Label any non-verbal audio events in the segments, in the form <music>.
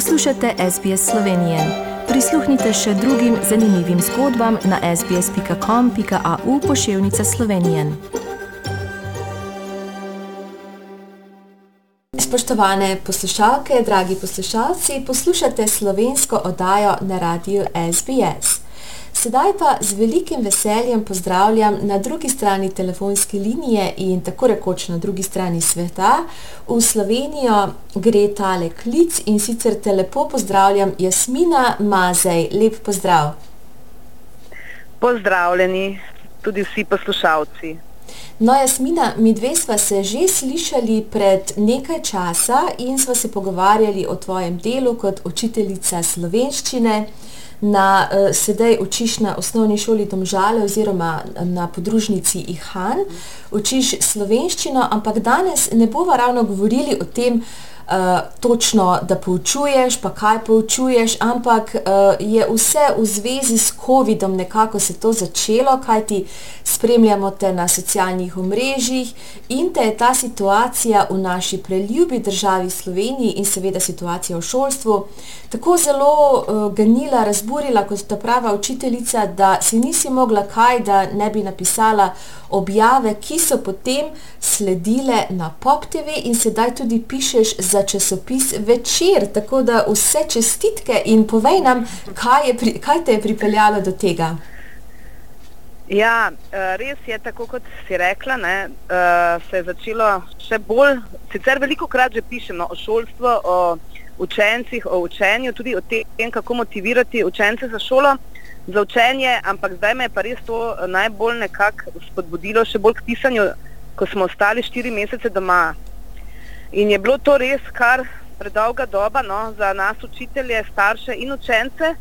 Poslušate SBS Slovenije. Prisluhnite še drugim zanimivim zgodbam na sbsp.com.au pošiljka Slovenije. Spoštovane poslušalke, dragi poslušalci, poslušate slovensko oddajo na radiju SBS. Sedaj pa z velikim veseljem pozdravljam na drugi strani telefonske linije in tako rekoč na drugi strani sveta. V Slovenijo gre tale klic in sicer te lepo pozdravljam Jasmina Mazej. Lep pozdrav. Pozdravljeni tudi vsi poslušalci. No, Jasmina, mi dve sva se že slišali pred nekaj časa in sva se pogovarjali o tvojem delu kot učiteljica slovenščine na uh, sedaj učiš na osnovni šoli Domžale oziroma na podružnici Ihan, učiš slovenščino, ampak danes ne bova ravno govorili o tem, uh, uh, točno, da poučuješ, pa kaj poučuješ, ampak uh, je vse v zvezi s COVID-om nekako se to začelo, kaj ti spremljamo te na socialnih omrežjih in te je ta situacija v naši preljubi državi Sloveniji in seveda situacija v šolstvu tako zelo uh, ganila, razburila kot ta prava učiteljica, da si nisi mogla kaj, da ne bi napisala objave, ki so potem sledile na Pop TV in sedaj tudi pišeš za za časopis Večer. Tako da vse čestitke in povej nam, kaj, pri, kaj te je pripeljalo do tega. Ja, eh, res je tako, kot si rekla. Ne, eh, se je začelo še bolj, sicer veliko krat že pišemo o šolstvu, o učencih, o učenju, tudi o tem, kako motivirati učence za šolo, za učenje, ampak zdaj me je pa res to najbolj nekako spodbudilo, še bolj k pisanju, ko smo ostali štiri mesece doma. In je bilo to res kar predolga doba no, za nas, učitelje, starše in učence.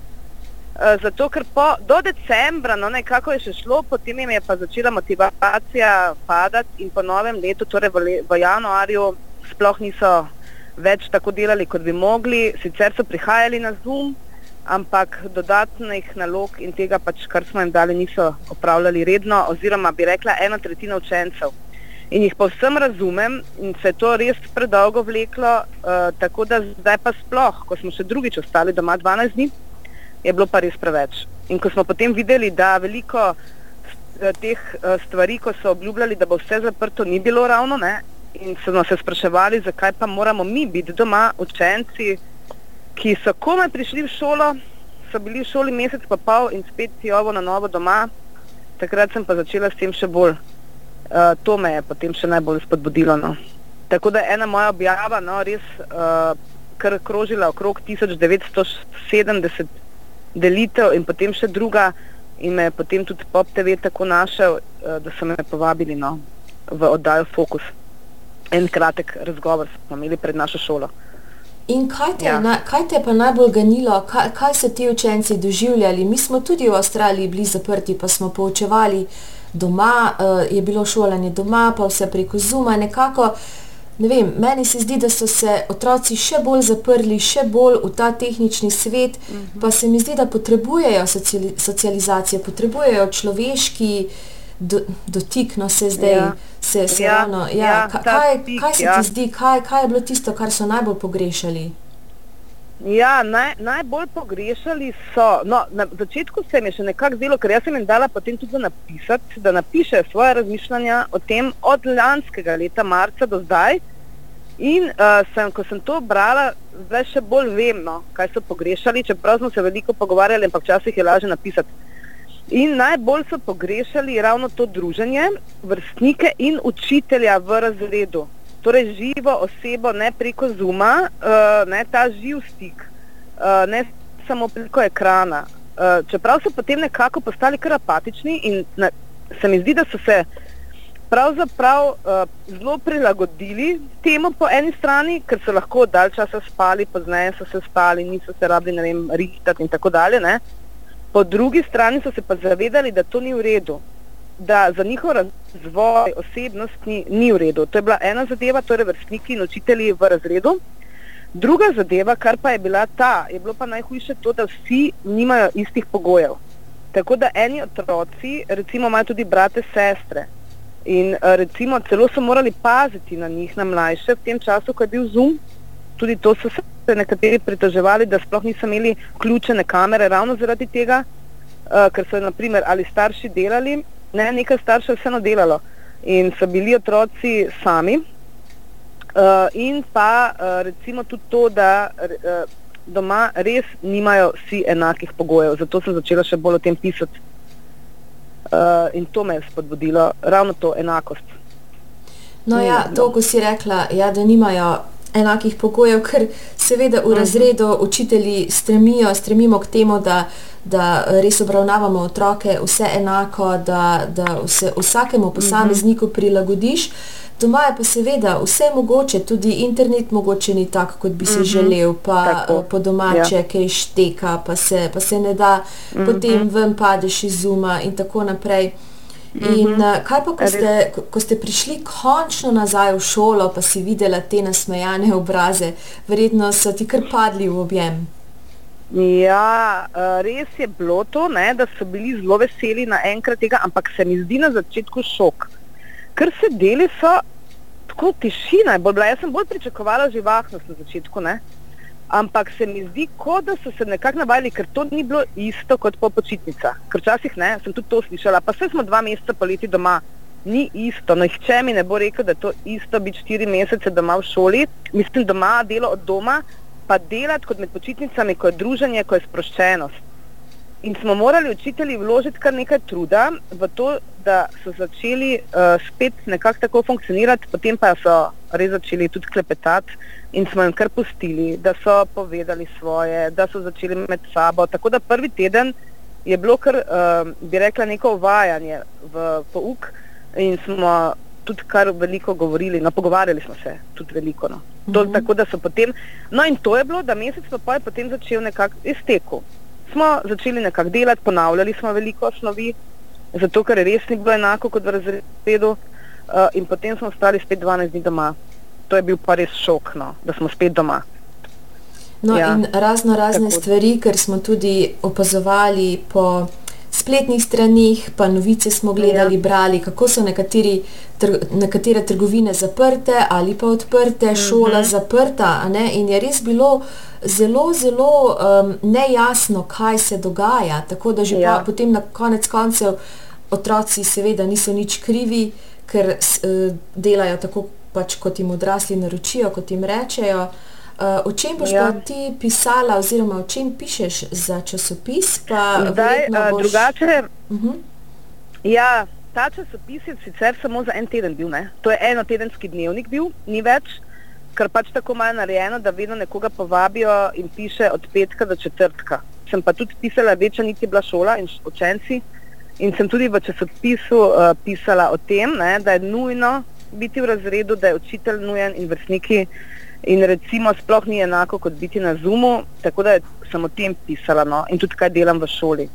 Uh, zato, ker po, do decembra, no, nekako je še šlo, potem jim je pa začela motivacija padati in po novem letu, torej v, v januarju, sploh niso več tako delali, kot bi mogli. Sicer so prihajali na Zoom, ampak dodatnih nalog in tega, pač, kar smo jim dali, niso opravljali redno, oziroma bi rekla ena tretjina učencev in jih povsem razumem in se je to res predolgo vleklo, uh, tako da zdaj pa sploh, ko smo še drugič ostali doma 12 dni, je bilo pa res preveč. In ko smo potem videli, da veliko uh, teh uh, stvari, ko so obljubljali, da bo vse zaprto, ni bilo ravno, ne? in smo se spraševali, zakaj pa moramo mi biti doma, učenci, ki so komaj prišli v šolo, so bili v šoli mesec pa pol in spet si ovo na novo doma, takrat sem pa začela s tem še bolj. Uh, to me je potem še najbolj spodbudilo. No. Tako da je ena moja objava no, res uh, kar krožila okrog 1970 delitev in potem še druga in me je potem tudi Pop TV tako našel, uh, da so me povabili no, v oddajo Focus. En kratek razgovor smo imeli pred našo šolo. In kaj te, ja. na, kaj te pa najbolj ganilo, kaj, kaj so ti učenci doživljali? Mi smo tudi v Avstraliji bili zaprti, pa smo poučevali doma, uh, je bilo šolanje doma, pa vse preko zuma. Nekako, ne vem, meni se zdi, da so se otroci še bolj zaprli, še bolj v ta tehnični svet, uh mhm. -huh. pa se mi zdi, da potrebujejo sociali socializacijo, potrebujejo človeški do, dotik, no se zdaj. Ja. Se, se ja, ravno, ja, ja, kaj, kaj se ja. ti zdi, kaj, kaj je bilo tisto, kar so najbolj pogrešali? Ja, naj, najbolj pogrešali so. No, na začetku se mi je še nekako zdelo, ker jaz sem jim dala potem tudi napisati, da napiše svoje razmišljanja o tem od lanskega leta, marca do zdaj. In uh, sem, ko sem to brala, zdaj še bolj vem, no, kaj so pogrešali, čeprav smo se veliko pogovarjali, ampak včasih je lažje napisati. In najbolj so pogrešali ravno to druženje, vrstnike in učitelja v razredu torej živo osebo, ne preko zuma, uh, ne ta živ stik, uh, ne samo preko ekrana. Uh, čeprav so potem nekako postali kar apatični in ne, se mi zdi, da so se pravzaprav uh, zelo prilagodili temu po eni strani, ker so lahko dalj časa spali, pozneje so se spali, niso se rabili, ne vem, rihtati in tako dalje. Ne. Po drugi strani so se pa zavedali, da to ni v redu da za njihov razvoj osebnosti ni v redu. To je bila ena zadeva, torej vrstniki in učitelji v razredu. Druga zadeva, kar pa je bila ta, je bilo pa najhujše to, da vsi nimajo istih pogojev. Tako da eni otroci, recimo imajo tudi brate, sestre in recimo celo so morali paziti na njih, na mlajše, v tem času, ko je bil Zoom, tudi to so se nekateri pritoževali, da sploh niso imeli vključene kamere ravno zaradi tega, uh, ker so naprimer ali starši delali, ne, nekaj staršev vseeno delalo in so bili otroci sami. Uh, in pa uh, recimo tudi to, da uh, doma res nimajo vsi enakih pogojev, zato sem začela še bolj o tem pisati. Uh, in to me je spodbudilo, ravno to enakost. No, ja, to, ko si rekla, ja, da nimajo enakih pogojev, ker seveda v mhm. razredu učitelji stremijo, stremimo k temu, da, da res obravnavamo otroke vse enako, da, da se vsakemu mhm. posamezniku prilagodiš. Doma je pa seveda vse mogoče, tudi internet mogoče ni tak, kot bi si mm -hmm. želel, pa tako. po domače ja. kaj šteka, pa se, pa se ne da, mm -hmm. potem ven padeš iz zuma in tako naprej. In uh, kaj pa, ko ste, ko, ko ste prišli končno nazaj v šolo, pa si videla te nasmejane obraze, verjetno so ti kar padli v objem. Ja, uh, res je bilo to, ne, da so bili zelo veseli na enkrat tega, ampak se mi zdi na začetku šok. Ker se deli so tako tišina, bolj bila, jaz sem bolj pričakovala živahnost na začetku. Ne ampak se mi zdi, kot da so se nekako navajali, ker to ni bilo isto kot po počitnicah. Ker včasih ne, sem tudi to slišala, pa vse smo dva meseca poleti doma. Ni isto, no, če mi ne bo rekel, da je to isto biti štiri mesece doma v šoli, mislim, doma delo od doma, pa delati kot med počitnicami, ko je druženje, ko je sproščenost. In smo morali učitelji vložiti kar nekaj truda v to, da so začeli uh, spet nekako tako funkcionirati, potem pa so res začeli tudi klepetati in smo jim kar pustili, da so povedali svoje, da so začeli med sabo. Tako da prvi teden je bilo kar, uh, bi rekla, neko uvajanje v pouk in smo tudi kar veliko govorili, no pogovarjali smo se tudi veliko. No. To, mhm. Tako da so potem, no in to je bilo, da mesec pa je potem začel nekako izteku. Smo začeli nekako delati, ponavljali smo veliko osnovi, zato ker res ni bilo enako kot v razredu uh, in potem smo ostali spet 12 dni doma to je bil pa res šok, no, da smo spet doma. No, ja. in razno razne Tako. stvari, ker smo tudi opazovali po spletnih stranih, pa novice smo gledali, ja. brali, kako so nekateri, tr nekatere trgovine zaprte ali pa odprte, -hmm. šola zaprta. In je res bilo zelo, zelo um, nejasno, kaj se dogaja. Tako da že ja. pa, potem na konec koncev otroci seveda niso nič krivi, ker uh, delajo tako, pač kot jim odrasli naročijo, kot jim rečejo. Uh, o čem boš ja. ti pisala, oziroma o čem pišeš za časopis? Zdaj, uh, boš... drugače, uh mhm. -huh. ja, ta časopis je sicer samo za en teden bil. Ne? To je enotedenski dnevnik bil, ni več, ker pač tako malo narejeno, da vedno nekoga povabijo in piše od petka do četrtka. Sem pa tudi pisala, večja niti bila šola in učenci. In sem tudi v časopisu uh, pisala o tem, ne, da je nujno biti v razredu, da je učitelj nujen in vrstniki. In recimo sploh ni enako kot biti na Zumu, tako da sem o tem pisala no? in tudi kaj delam v šoli,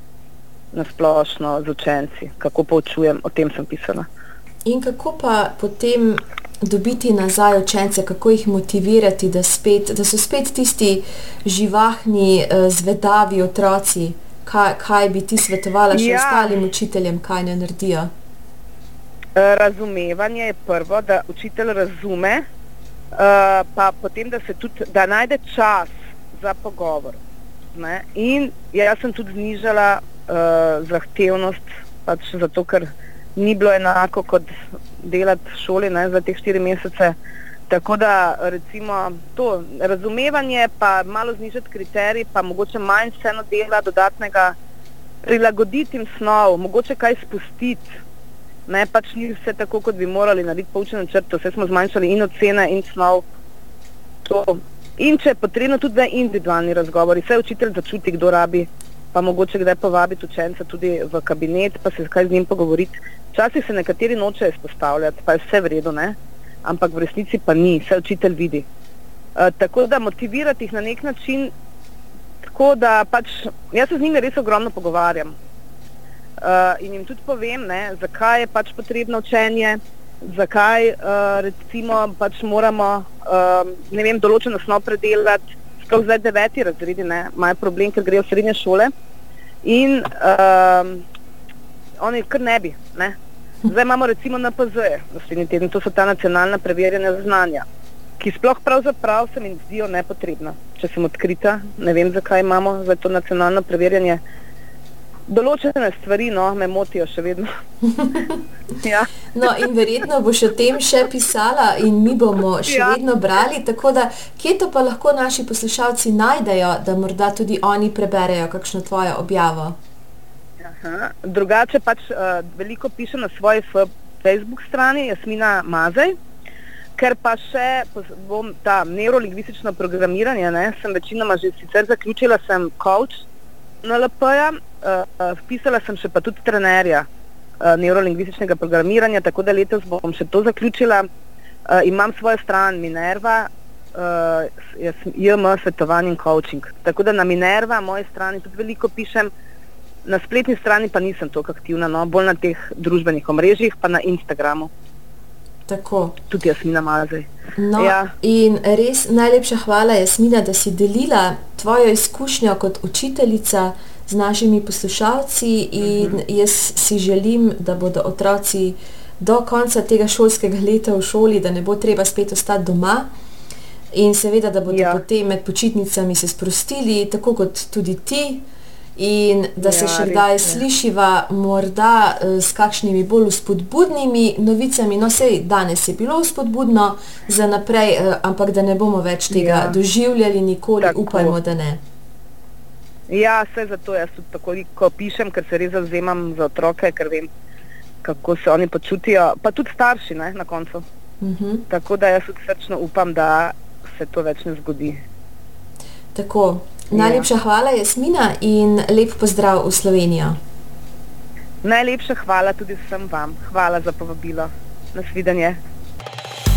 na splošno z učenci, kako poučujem, o tem sem pisala. In kako pa potem dobiti nazaj učence, kako jih motivirati, da, spet, da so spet tisti živahni, eh, zvedavi otroci, kaj, kaj bi ti svetovala še ja. ostalim učiteljem, kaj ne naredijo? razumevanje je prvo, da učitelj razume, pa potem, da se tudi, da najde čas za pogovor. Ne? In jaz sem tudi znižala uh, zahtevnost, pač zato ker ni bilo enako kot delati v šoli ne, za te štiri mesece. Tako da recimo to razumevanje, pa malo znižati kriterij, pa mogoče manj vseeno dela dodatnega, prilagoditi jim snov, mogoče kaj spustiti, Ne, pač ni vse tako, kot bi morali narediti poučen načrt, vse smo zmanjšali in ocene in snov. To. In če je potrebno tudi za individualni razgovor, vse učitelj začuti, kdo rabi, pa mogoče kdaj povabiti učenca tudi v kabinet, pa se kaj z njim pogovoriti. Včasih se nekateri nočejo izpostavljati, pa je vse v redu, ne? ampak v resnici pa ni, vse učitelj vidi. Uh, tako da motivirati jih na nek način, tako da pač jaz se z njimi res ogromno pogovarjam. Uh, in jim tudi povem, ne, zakaj je pač potrebno učenje, zakaj uh, recimo pač moramo uh, vem, določeno snov predelati, sploh zdaj deveti razredi, imajo problem, ker grejo v srednje šole in uh, oni kar ne bi. Ne. Zdaj imamo recimo na PZ, naslednji teden, to so ta nacionalna preverjanja znanja, ki sploh pravzaprav se mi zdijo nepotrebna. Če sem odkrita, ne vem, zakaj imamo za to nacionalno preverjanje. Določene stvari no, me motijo še vedno. <laughs> ja. no, in verjetno boš o tem še pisala, in mi bomo še ja. vedno brali. Tako da, kje to pa lahko naši poslušalci najdejo, da morda tudi oni preberejo kakšno tvojo objavo? Aha. Drugače pač uh, veliko pišem na svoji Facebook strani, Jasmina Mazej. Ker pa še bom ta neurolingvistično programiranje, ne, sem večinoma že sicer zaključila, sem coach na LP-ja, uh, vpisala sem še pa tudi trenerja uh, neurolingvističnega programiranja, tako da letos bom še to zaključila. Uh, imam svojo stran Minerva, uh, jaz JM svetovanje in coaching. Tako da na Minerva, moje strani tudi veliko pišem, na spletni strani pa nisem toliko aktivna, no, bolj na teh družbenih omrežjih, pa na Instagramu. Tako. Tudi Jasmina Mazej. No, ja. In res najlepša hvala, Jasmina, da si delila tvojo izkušnjo kot učiteljica z našimi poslušalci. In uh mhm. -huh. jaz si želim, da bodo otroci do konca tega šolskega leta v šoli, da ne bo treba spet ostati doma. In seveda, da bodo ja. potem med počitnicami se sprostili, tako kot tudi ti, in da se ja, še kdaj slišiva, morda uh, s kakšnimi bolj spodbudnimi novicami. No, sej danes je bilo spodbudno za naprej, uh, ampak da ne bomo več tega ja. doživljali, nikoli tako. upajmo, da ne. Ja, vse zato jaz tudi tako, ko pišem, ker se res zavzemam za otroke, ker vem, kako se oni počutijo, pa tudi starši ne, na koncu. Uh mhm. -huh. Tako da jaz tudi srčno upam, da se to več ne zgodi. Tako, Najlepša hvala, Jasmina, in lep pozdrav v Slovenijo. Najlepša hvala tudi vsem vam. Hvala za povabilo. Nasvidenje.